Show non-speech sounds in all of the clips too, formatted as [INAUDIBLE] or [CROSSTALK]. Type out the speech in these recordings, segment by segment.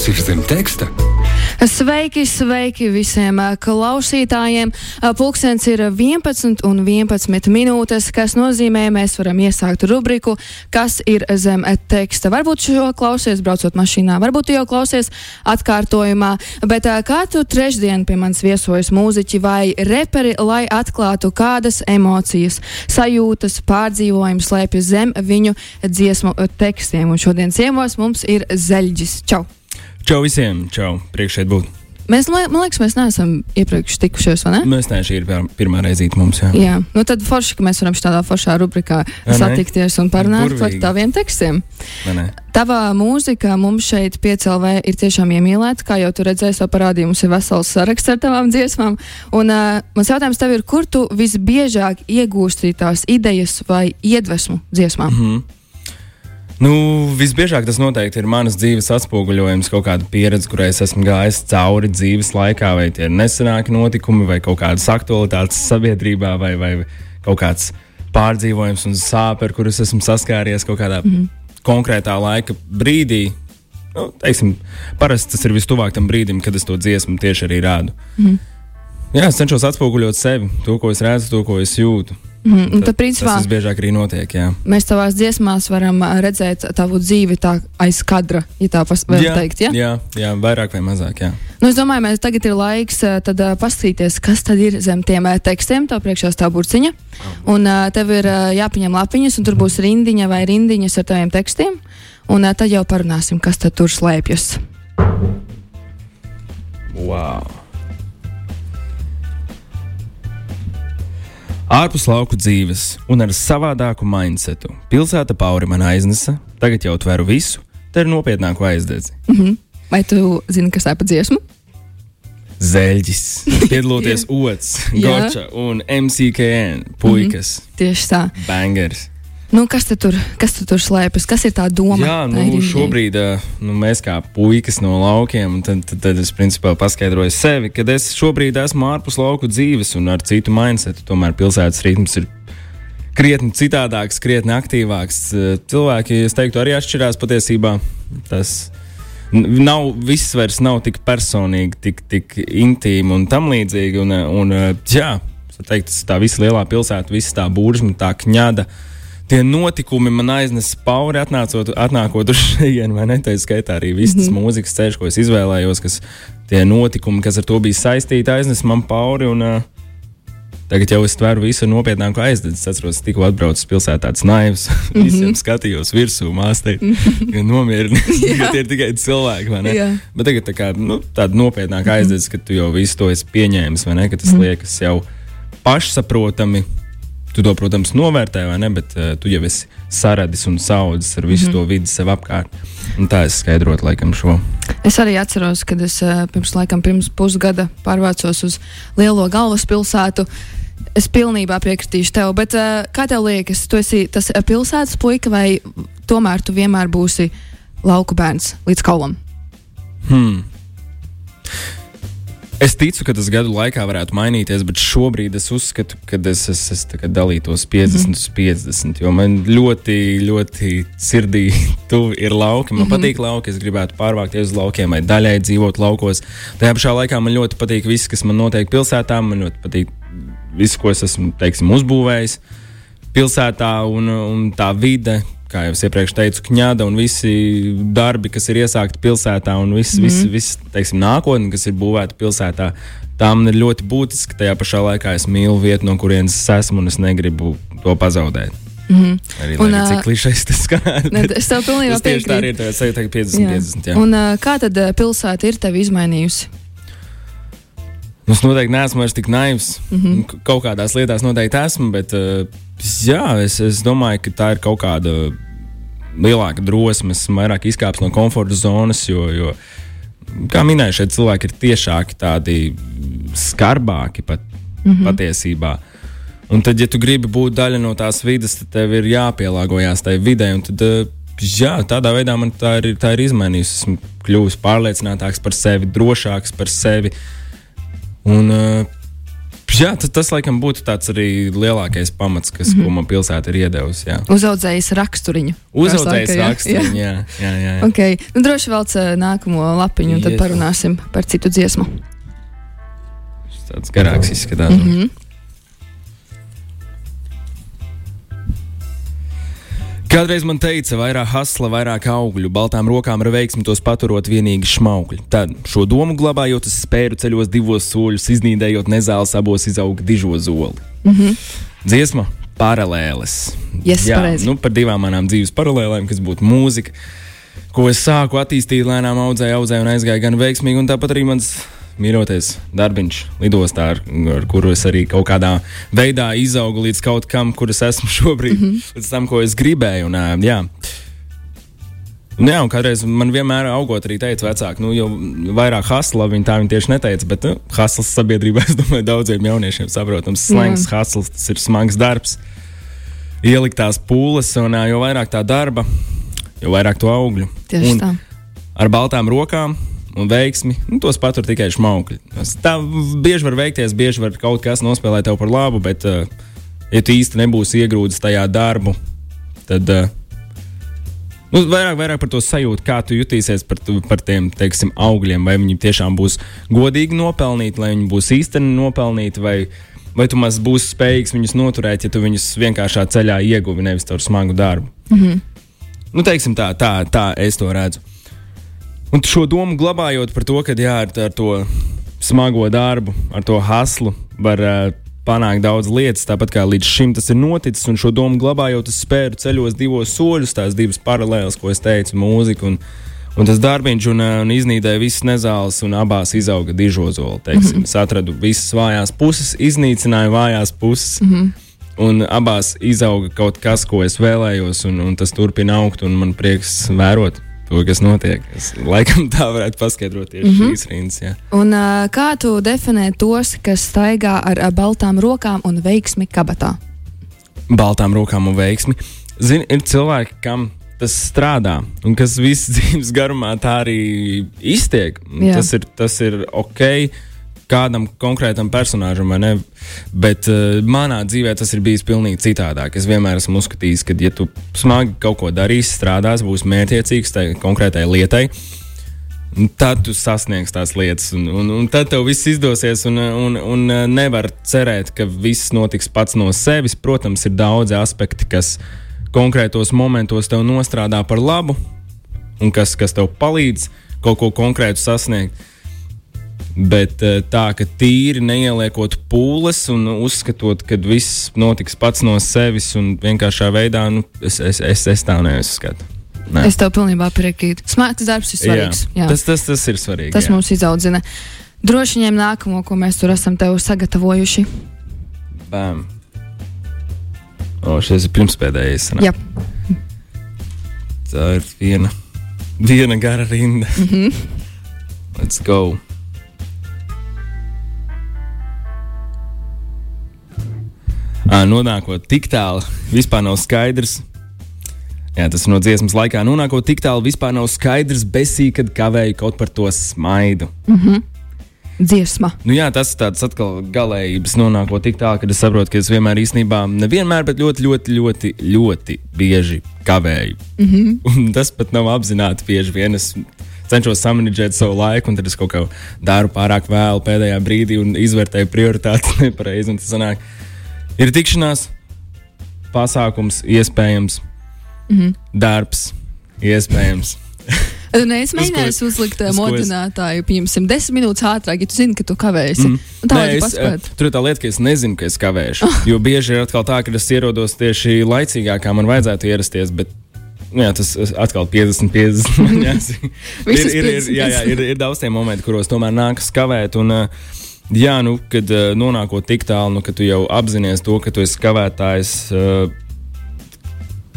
kas ir zem teksta. Sveiki, sveiki visiem klausītājiem. Pulkstenis ir 11 un 11 minūtes, kas nozīmē, mēs varam iesākt rubriku, kas ir zem teksta. Varbūt šo klausies braucot mašīnā, varbūt jau klausies atkārtojumā, bet katru trešdienu pie manis viesojas mūziķi vai reperi, lai atklātu kādas emocijas, sajūtas, pārdzīvojumus slēpjas zem viņu dziesmu tekstiem. Un šodien ciemos mums ir Zeļģis. Čau! Čau visiem, čau, priekš šeit būt. Mēs, man liekas, mēs neesam iepriekš tikušies, vai ne? Mēs ne, šī ir pirmā reizīte mums. Jā, jā. Nu, tad forši, ka mēs varam šādā foršā rubrikā ja, satikties un parunāt par taviem tekstiem. Tava mūzika mums šeit piecēlē ir tiešām iemīlēta, kā jau tu redzēji, jau parādīja, mums ir vesels saraksts ar tavām dziesmām. Un uh, mans jautājums tev ir, kur tu visbiežāk iegūsti tās idejas vai iedvesmu dziesmām? Mm -hmm. Nu, visbiežāk tas noteikti ir manas dzīves atspoguļojums, kaut kāda pieredze, kurai es esmu gājis cauri dzīves laikā, vai tie ir nesenāki notikumi, vai kaut kādas aktualitātes sabiedrībā, vai, vai kaut kāds pārdzīvojums un sāpes, ar kurus esmu saskāries kaut kādā mm -hmm. konkrētā laika brīdī. Nu, teiksim, parasti tas ir vistuvāk tam brīdim, kad es to dziesmu tieši arī rādu. Mm -hmm. Jā, es cenšos atspoguļot sevi, to, ko es redzu, to, ko es jūtu. Mm, tad, tad, principā, tas biežāk arī notiek. Jā. Mēs tavās dziesmās varam redzēt tavu dzīvi tā aiz kadra, ja tā var jā, teikt. Ja? Jā, jā, vairāk vai mazāk. Jā. Nu, es domāju, mēs tagad ir laiks tad, paskatīties, kas tad ir zem tiem tekstiem. Tā priekšā stāv burciņa. Un tev ir jāpaņem lapiņas, un tur būs rindiņa vai rindiņas ar taviem tekstiem. Un tad jau parunāsim, kas tur slēpjas. Wow! Ārpus lauku dzīves un ar savādāku mindsetu pilsēta pauri man aiznesa, tagad jau tveru visu, te ir nopietnāku aizdedzi. Mm -hmm. Vai tu zini, kas tā pa dziesmu? Zeļģis, [LAUGHS] piedaloties Ots, Gorča un MCKN puikas. Mm -hmm. Tieši tā. Bangers. Nu, kas, tur, kas tur slēpjas? Kas ir tā doma? Jā, nu, šobrīd nu, mēs kā puikas no laukiem, tad, tad, tad es principā paskaidroju sevi, ka es šobrīd esmu ārpus lauku dzīves un ar citu mindsetu. Tomēr pilsētas ritms ir krietni citādāks, krietni aktīvāks. Cilvēki, es teiktu, arī atšķirās patiesībā. Tas nav viss vairs nav tik personīgi, tik, tik intīmi un tam līdzīgi. Un, un, jā, teikt, tā visa lielā pilsēta, visa tā buržma, tā kņada tie notikumi man aiznesa pauri, atnācot, atnākot uz šejienu, vai ne? Tā skaitā arī viss tas mm -hmm. mūzikas ceļš, ko es izvēlējos, kas tie notikumi, kas ar to bija saistīti, aiznesa man pauri. Un, uh, Tagad jau es tveru visu nopietnāku aizdedzi. Es atceros, tikko atbraucu uz pilsētu, tāds naivs. [LAUGHS] Mm -hmm. Visiem skatījos virsū, mākslinieks, [LAUGHS] mm -hmm. nomierināts. [LAUGHS] tie ir tikai cilvēki, vai ne? Jā. Bet tagad tā kā, nu, tāda nopietnāka mm -hmm. aizdedzi, ka tu jau visu to esi pieņēmis, vai ne? Ka tas mm -hmm. liekas jau pašsaprotami Tu to, protams, novērtē, vai ne? Bet uh, tu jau esi saradis un saudzis ar visu mm -hmm. to vidi sev apkārt. Un tā es skaidrotu laikam šo. Es arī atceros, kad es uh, pirms, laikam, pirms pusgada pārvācos uz lielo galvaspilsētu. Es pilnībā piekritīšu tev, bet uh, kā tev liekas, tu esi tas pilsētas puika vai tomēr tu vienmēr būsi lauku bērns līdz kaulam? Hmm. Es ticu, ka tas gadu laikā varētu mainīties, bet šobrīd es uzskatu, ka es, es, es dalītos 50 mm -hmm. uz 50. Jo man ļoti, ļoti sirdī [LAUGHS] tuvu ir lauki. Man mm -hmm. patīk lauki, es gribētu pārvākties uz laukiem vai daļai dzīvot laukos. Tajā pašā laikā man ļoti patīk viss, kas man notiek pilsētā. Man ļoti patīk viss, ko es esmu teiksim, uzbūvējis pilsētā un, un tā vide kā jau es iepriekš teicu, kņada un visi darbi, kas ir iesākti pilsētā, un viss, mm viss, viss teiksim, nākotne, kas ir būvēta pilsētā, tā man ir ļoti būtiska. Tajā pašā laikā es mīlu vietu, no kurienes es esmu, un es negribu to pazaudēt. Mm -hmm. Arī un, lai, cik klišais tas skan. [LAUGHS] Es tev pilnībā piekrītu. Tā arī ir. Tas ir 50, jā. 50. Jā. Un, kā tad pilsēta ir tevi izmainījusi? Es noteikti neesmu vairs tik naivs. Mm -hmm. Kaut kādās lietās noteikti esmu, bet uh, jā, es, es domāju, ka tā ir kaut kāda lielāka drosme, vairāk izkāps no komforta zonas. Jo, jo, kā minēju, šeit cilvēki ir tiešāki, tādi skarbāki pat mm -hmm. patiesībā. Un tad, ja tu gribi būt daļa no tās vidas, tad tev ir jāpielāgojas tai videi. Tad, eh, jā, tādā veidā man tā ir, tā ir izmainījusi. Esmu kļuvis pārliecinātāks par sevi, drošāks par sevi. Un, uh, Jā, tas, laikam būtu tāds arī lielākais pamats, kas, mm -hmm. man pilsēta ir iedevusi. Jā. Uzaudzējis raksturiņu. Uzaudzējis raksturiņu, jā. jā, jā, jā, jā. Okay. Nu, droši vēl nākamo lapiņu, un tad parunāsim par citu dziesmu. Tas tāds garāks izskatās. Mm -hmm. Kādreiz man teica, vairāk hasla, vairāk augļu, baltām rokām ar veiksmi tos paturot vienīgi šmaukļi. Tad, šo domu glabājot, es spēru ceļos divos soļus, iznīdējot nezāles abos izauga dižo zoli. Mm -hmm. Dziesma paralēles. Yes, Jā, pareizi. nu, par divām manām dzīves paralēlēm, kas būtu mūzika, ko es sāku attīstīt, lēnām audzēju, audzēju un aizgāju gan veiksmīgi, un tāpat arī mans mīļoties darbiņš lidostā, ar, ar kuru es arī kaut kādā veidā izaugu līdz kaut kam, kur es esmu [LAUGHS] šobrīd, mm -hmm. līdz tam, ko es gribēju. Un, jā. Un, jā, un kādreiz man vienmēr augot arī teica, vecāki, nu, jau vairāk hasla, viņi tā viņi tieši neteica, bet nu, hasls sabiedrībā, [LAUGHS] es domāju, daudziem jauniešiem saprotams, slēgts hasls, tas ir smags darbs, ieliktās pūles, un jo vairāk tā darba, jo vairāk to augļu. Tieši un tā. Ar baltām rokām un veiksmi, nu, tos patur tikai šmaukļi. Tā bieži var veikties, bieži var kaut kas nospēlēt tev par labu, bet, uh, ja tu īsti nebūsi iegrūdis tajā darbu, tad uh, nu, vairāk, vairāk par to sajūtu, kā tu jutīsies par, par tiem teiksim, augļiem. Vai viņi tiešām būs godīgi nopelnīti, vai viņi būs īstenībā nopelnīti, vai, vai tu maz būsi spējīgs viņus noturēt, ja tu viņus vienkāršā ceļā ieguvi, nevis ar smagu darbu. Mm -hmm. nu, teiksim, tā, tā, tā es to redzu. Un šo domu glabājot par to, ka jā, ar, ar to smago darbu, ar to haslu var uh, panākt daudz lietas, tāpat kā līdz šim tas ir noticis. Un šo domu glabājot, es spēru ceļos divos soļus, tās divas paralēlas, ko es teicu, mūzika un, un tas darbiņš, un, uh, un iznīdēja visas nezāles, un abās izauga dižozola. Mm -hmm. Es atradu visas vājās puses, iznīcināju vājās puses. Mm -hmm. Un abās izauga kaut kas, ko es vēlējos, un, un tas turpina augt, un man prieks vērot to, kas notiek. Es laikam tā varētu paskaidrot tieši mm -hmm. šīs rindas. Jā. Un, uh, kā tu definē tos, kas staigā ar uh, baltām rokām un veiksmi kabatā? Baltām rokām un veiksmi. Zini, ir cilvēki, kam tas strādā, un kas visas [LAUGHS] dzīves garumā tā arī iztiek. Tas ir, tas ir ok kādam konkrētam personāžam, vai ne? Bet uh, manā dzīvē tas ir bijis pilnīgi citādāk. Es vienmēr esmu uzskatījis, ka, ja tu smagi kaut ko darīsi, strādās, būs mērķiecīgs tai konkrētai lietai. Tad tu sasniegsi tās lietas, un, un, un tad tev viss izdosies. Un, un, un eh, nevar cerēt, ka viss notiks pats no sevis. Protams, ir daudzi aspekti, kas konkrētos momentos tev nostrādā par labu, un kas, kas tev palīdz kaut ko konkrētu sasniegt. Bet eh, tā, ka tīri neieliekot pūles un uzskatot, ka viss notiks pats no sevis un vienkāršā veidā, nu, es, es, es, es tā neuzskatu. Nē. Es tev pilnībā piekrītu. Smags darbs ir svarīgs. Jā. Jā. Tas, tas, tas ir svarīgi. Tas jā. mums izaudzina. Droši ņem nākamo, ko mēs tur esam tev sagatavojuši. Bam. O, šis ir pirmspēdējais. Jā. Tā ir viena, viena gara rinda. Mm -hmm. Let's go! Nonākot tik tālu, [LAUGHS] vispār nav skaidrs. Jā, tas ir no dziesmas laikā. Nonākot tik tālu, vispār nav skaidrs, besī, kad kavēju kaut par to smaidu. Mm -hmm. Dziesma. Nu, jā, tas ir tāds atkal galējības, nonākot tik tālu, ka es saprotu, ka es vienmēr īstenībā, nevienmēr, bet ļoti, ļoti, ļoti, ļoti bieži kavēju. Mm -hmm. [LAUGHS] Un tas pat nav apzināti bieži vien. Es cenšos samanģēt savu laiku, un tad es kaut ko daru pārāk vēlu pēdējā brīdī un izvērtēju prioritātes [LAUGHS] nepareizi. Tas sanāk, Ir tikšanās, pasākums, iespējams, mm -hmm. darbs, iespējams. [LAUGHS] Nē, es mēģināju uzlikt uh, modinātāju, piemēram, desmit minūtes ātrāk, ja tu zini, ka tu kavēsi. Mm. Tā Nē, es, paspēt. tur ir tā lieta, ka es nezinu, ka es kavēšu. Oh. [LAUGHS] Jo bieži ir atkal tā, ka es ierodos tieši laicīgāk, kā man vajadzētu ierasties. Bet Nu, jā, tas atkal 50, 50. jā, ir, ir, ir, jā, jā, ir, ir daudz tie momenti, kuros tomēr nākas kavēt. Un, uh, Jā, nu, kad uh, nonākot tik tālu, nu, ka tu jau apzinājies to, ka tu esi kavētājs. Uh,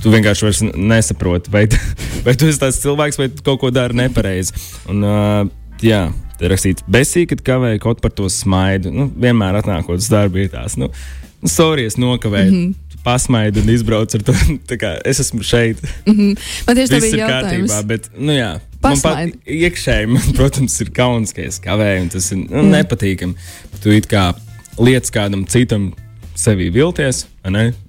Tu vienkārši nesaproti, vai, [LAUGHS] vai tu esi tāds cilvēks, vai kaut ko dari nepareizi. Un, uh, jā, te rakstīts, besī, kad kavēja kaut par to smaidu. Nu, vienmēr atnākot uz darbu, ir tās, nu, nu sorry, es nokavēju. Mm -hmm pasmaidu un izbraucu ar to. [LAUGHS] es esmu šeit. Mm -hmm. Man tieši tā bija jautājums. kārtībā, bet, nu jā, Pasmaid. man pat iekšēji, man, [LAUGHS] protams, ir kauns, ka es kavēju, un tas ir nu, mm. nepatīkami. Tu it kā lietas kādam citam sevī vilties.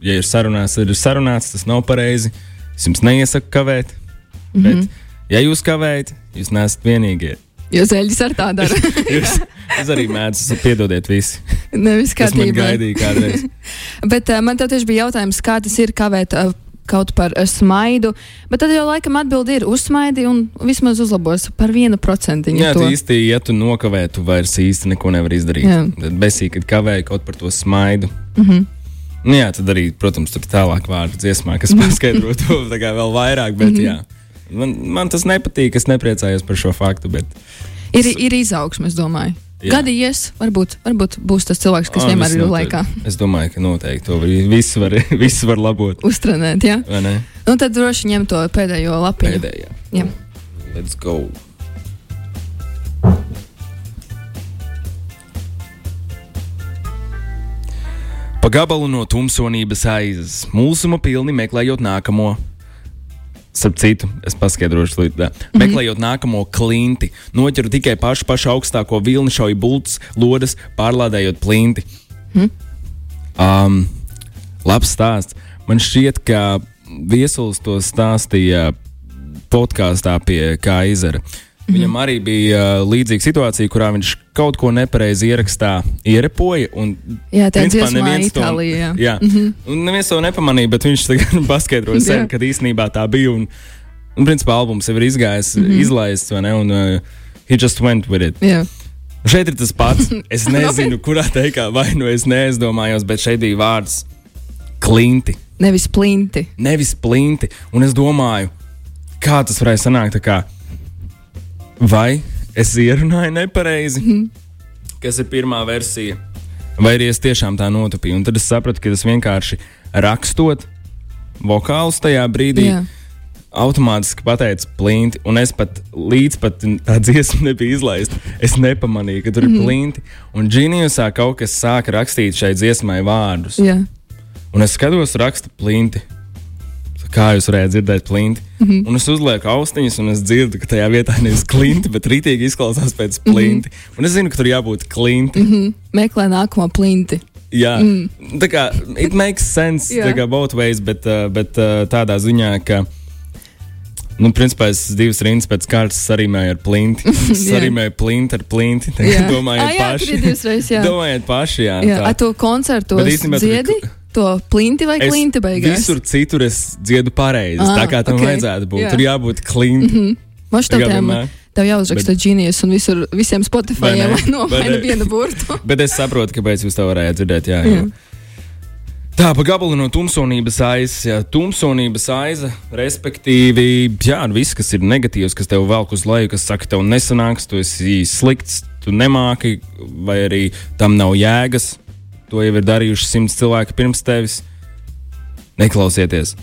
Ja ir sarunāts, tad ir sarunāts, tas nav pareizi. Es jums neiesaku kavēt. Mm -hmm. Bet, ja jūs kavējat, jūs neesat vienīgie. Jo zeļģis ar tā dara. [LAUGHS] jūs, jūs arī mēdzat, piedodiet visi. Nevis kā tādu gaidīju kādreiz. [LAUGHS] Bet uh, man tieši bija jautājums, kā tas ir kavēt uh, kaut par uh, smaidu, bet tad jau laikam atbildi ir uzsmaidi un vismaz uzlabos par vienu procentiņu. Jā, tu īsti, ja tu nokavē, tu vairs īsti neko nevar izdarīt. Jā. Tad besīgi, kad kavēji kaut par to smaidu. Mm -hmm. Nu, jā, tad arī, protams, tur tālāk vārdu dziesmā, kas [LAUGHS] paskaidro to vēl vairāk, bet mm -hmm. jā. Man, man tas nepatīk, es nepriecājos par šo faktu. Bet... Ir, ir izaugsme, es domāju. Jā. Gadi ies, varbūt, varbūt būs tas cilvēks, kas o, vienmēr ir laikā. Es domāju, ka noteikti to visu var, [LAUGHS] visu var labot. Uztrenēt, jā. Nu, tad droši ņem to pēdējo lapiņu. Pēdējā. Jā. Let's go! Pa gabalu no tumsonības aizas, mūsuma pilni meklējot nākamo Starp citu, es paskaidrošu, līdz tā. Mm -hmm. Meklējot nākamo klinti, noķeru tikai pašu, pašu augstāko vilni, šauju bultas, lodes, pārlādējot plinti. Mm. Um, labs stāsts. Man šķiet, ka viesulis to stāstīja podkāstā pie Kaisera. Mm -hmm. Viņam arī bija uh, līdzīga situācija, kurā viņš kaut ko nepareizi ierakstā, ierepoja. Un, jā, tā ir neviens to, Itālija, jā. Mm -hmm. un neviens to nepamanīja, bet viņš tagad [LAUGHS] paskaidroja sen, kad īstenībā tā bija. Un, un principā albums jau ir izgājis, mm -hmm. izlaists, vai ne? Un uh, he just went with it. Jā. Šeit ir tas pats. [LAUGHS] Es nezinu, kurā teikā vai nu es neaizdomājos, bet šeit bija vārds klinti. Nevis plinti. Nevis plinti. Un es domāju, kā tas varēja sanākt vai es ierunāju nepareizi, mm -hmm. kas ir pirmā versija, vai arī es tiešām tā notapīju. Un tad es sapratu, ka tas vienkārši rakstot vokālus tajā brīdī. Jā. Automātiski pateicu plinti, un es pat līdz pat tā dziesma nebija izlaista. Es nepamanīju, ka tur mm -hmm. ir mhm. plinti. Un Džinijusā kaut kas sāka rakstīt šai dziesmai vārdus. Jā. Un es skatos, raksta plinti kā jūs varējāt dzirdēt plinti. Mm -hmm. Un es uzlieku austiņas, un es dzirdu, ka tajā vietā nevis klinti, bet rītīgi izklausās pēc mhm. plinti. Mm -hmm. Un es zinu, ka tur jābūt klinti. Mm -hmm. Meklē nākamo plinti. Jā, mm. tā kā it makes sense, tā kā both ways, bet, uh, bet uh, tādā ziņā, ka. Nu, principā es divas rindas pēc kārtas sarimēju ar plinti. [LAUGHS] sarimēju plinti ar plinti. [LAUGHS] Domājiet, ah, jā, paši. Reiz, jā. Domājiet paši, jā. jā tā. A to koncertu dziedi? Tur, to plinti vai klinti beigās? Visur citur es dziedu pareizi. Ah, tā kā tam okay. vajadzētu būt. Jā. Tur jābūt klinti. Mm -hmm. Maš tev jāuzraksta Bet, ģīnijas un visur, visiem Spotify nomaina vienu burtu. [LAUGHS] Bet es saprotu, kāpēc jūs to varējāt dzirdēt. Jā, jā. Tā pa gabalu no tumsonības aizas, jā, tumsonības aiza, respektīvi, jā, viss, kas ir negatīvs, kas tev velk uz leju, kas saka, tev nesanāks, tu esi slikts, tu nemāki, vai arī tam nav jēgas, To jau ir darījuši simts cilvēki pirms tevis. Neklausieties!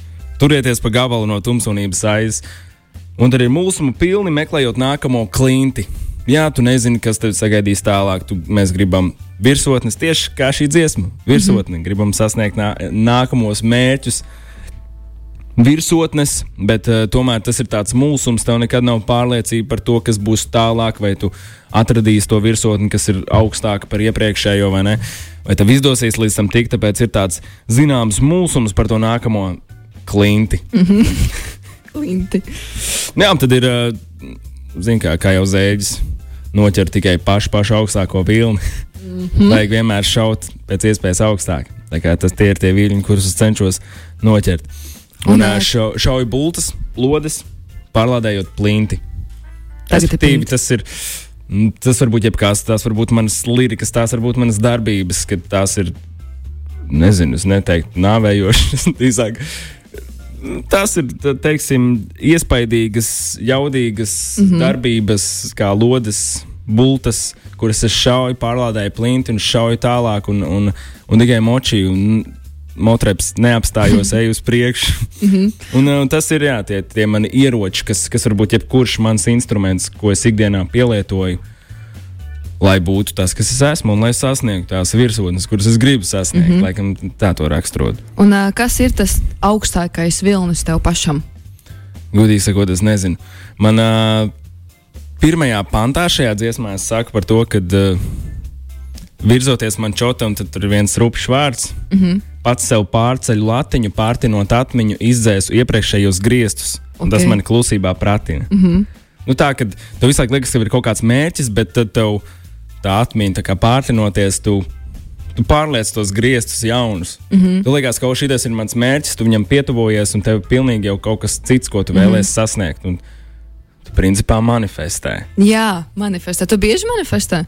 Turieties pa gabalu no tumsonības aizes, un tad ir mūsmu pilni meklējot nākamo klinti. Jā, tu nezini, kas tev sagaidīs tālāk. Tu, mēs gribam virsotnes tieši kā šī dziesma. Virsotni, mm -hmm. gribam sasniegt nā, nākamos mērķus, virsotnes, bet uh, tomēr tas ir tāds mūsums. Tev nekad nav pārliecība par to, kas būs tālāk, vai tu atradīsi to virsotni, kas ir augstāka par iepriekšējo, vai ne. Vai tev izdosies līdz tam tikt, tāpēc ir tāds zināms mūsums par to nākamo klinti. Mm -hmm. [LAUGHS] klinti. Jā, tad ir, uh, kā, kā jau zēģis, noķer tikai pašu, pašu augstāko vilni. Mm -hmm. Vajag vienmēr šaut pēc iespējas augstāk. Tas tie ir tie viļņi, kurus es cenšos noķert. Un šo, šauju bultas, lodes, pārlādējot plinti. Respektīvi, tas ir. Tas var būt jebkas, tās var būt manas lirikas, tās var būt manas darbības, kad tās ir, nezinu, es neteiktu, nāvējošas. [LAUGHS] tās ir, teiksim, iespaidīgas, jaudīgas mm -hmm. darbības, kā lodes, bultas, kuras es šauju, pārlādēju plinti un šauju tālāk, un, un, un tikai močī. Motreps neapstājos, [LAUGHS] eju uz priekšu. mm -hmm. un, un tas ir jā, tie, tie mani ieroči, kas, kas varbūt jebkurš mans instruments, ko es ikdienā pielietoju, lai būtu tas, kas es esmu, un lai sasniegtu tās virsotnes, kuras es gribu sasniegt. Mm -hmm. Laikam tā to raksturot. Un uh, kas ir tas augstākais vilnis tev pašam? Gudīgi sakot, es nezinu. Manā pirmajā pantā šajā dziesmā es saku par to, ka uh, virzoties man čotam, tad tur ir viens rupšs vārds. Mm -hmm. Pats sev pārceļu latiņu, pārtinot atmiņu, izdzēsu iepriekšējos griestus. Okay. Tas man klusībā pratina. Mm -hmm. nu, tā, kad tev visu laiku liekas, ka ir kaut kāds mērķis, bet tad tev tā atmiņa tā kā pārtinoties, tu, tu pārliec tos griestus jaunus. Mm -hmm. Tu liekas, ka šis ir mans mērķis, tu viņam pietuvojies, un tev ir pilnīgi jau kaut kas cits, ko tu mm -hmm. vēlēsies sasniegt. Un, tu principā manifestē. Jā, manifestē. Tu bieži manifestē?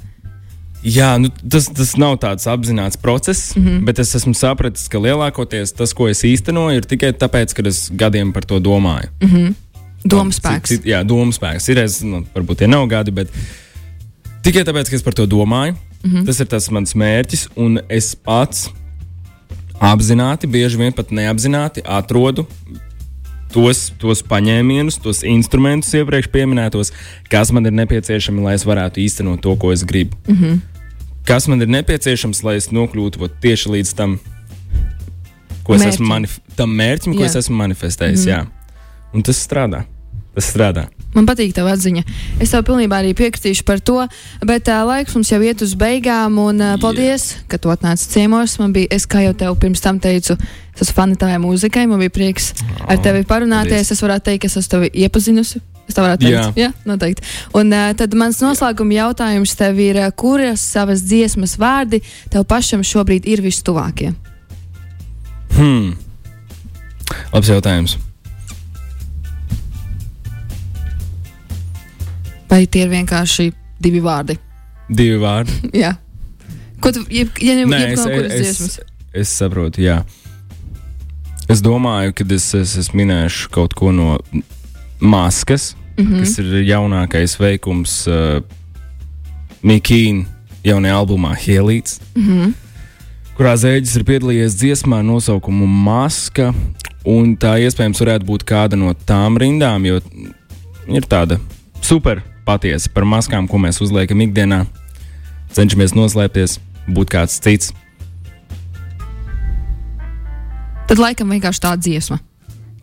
Jā, nu, tas, tas nav tāds apzināts process, mm -hmm. bet es esmu sapratis, ka lielākoties tas, ko es īstenoju, ir tikai tāpēc, ka es gadiem par to domāju. Mm -hmm. Domas spēks. Cit, jā, domas spēks. Ir es, nu, varbūt tie nav gadi, bet tikai tāpēc, ka es par to domāju. Mm -hmm. Tas ir tas mans mērķis, un es pats apzināti, bieži vien pat neapzināti atrodu tos, tos paņēmienus, tos instrumentus iepriekš minētos, kas man ir nepieciešami, lai es varētu īstenot to, ko es gribu. Mm -hmm kas man ir nepieciešams, lai es nokļūtu tieši līdz tam, ko es esmu tam mērķim, ko jā. es esmu manifestējis. Mm. Jā. Un tas strādā. Tas strādā. Man patīk tā atziņa. Es tev pilnībā arī piekritīšu par to, bet uh, laiks mums jau iet uz beigām. Un, uh, paldies, yeah. ka tu atnāci ciemos. Man bija, es kā jau tev pirms tam teicu, es esmu fanitāja mūzikai. Man bija prieks oh, ar tevi parunāties. Paldies. Es varētu teikt, ka es esmu tevi iepazinusi. Es tā varētu teikt. Jā, Jā noteikti. Un uh, tad mans noslēguma jautājums tev ir, kuras savas dziesmas vārdi tev pašam šobrīd ir vistuvākie? Hmm. Labs jautājums. Vai tie ir vienkārši divi vārdi? Divi vārdi. [LAUGHS] jā. Ko tu, ja, ja ne, Nē, es, es, es, es saprotu, jā. Es domāju, ka es, es, es minēšu kaut ko no Maskas, mm -hmm. kas ir jaunākais veikums uh, Mikīna jaunajā albumā Hielīts, mm -hmm. kurā Zēģis ir piedalījies dziesmā nosaukumu Maska. Un tā iespējams varētu būt kāda no tām rindām, jo ir tāda super patiesa par maskām, ko mēs uzliekam ikdienā. Cenšamies noslēpties, būt kāds cits. Tad laikam vienkārši tā dziesma.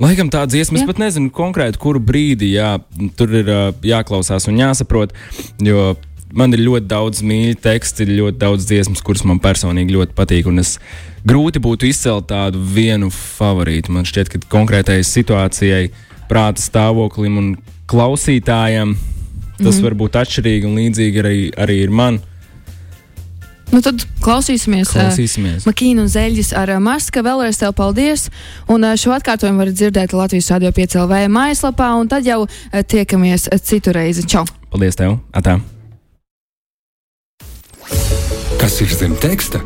Laikam tā dziesma, es pat nezinu konkrēti, kuru brīdi jā, tur ir jāklausās un jāsaprot. Jo man ir ļoti daudz mīļu tekstu, ir ļoti daudz dziesmas, kuras man personīgi ļoti patīk. Es grūti būtu izcelt tādu vienu favorītu. Man šķiet, ka konkrētai situācijai, prāta stāvoklim un klausītājam tas mm -hmm. var būt atšķirīgi un līdzīgi arī, arī ir man. Nu, tad klausīsimies, klausīsimies. Uh, Makīnu un Zeļģis ar uh, Maska. Vēlreiz tev paldies. Un uh, šo atkārtojumu varat dzirdēt Latvijas radio 5LV mājaslapā. Un tad jau uh, tiekamies citu reizi. Čau! Paldies tev! Atā! Kas ir zem teksta?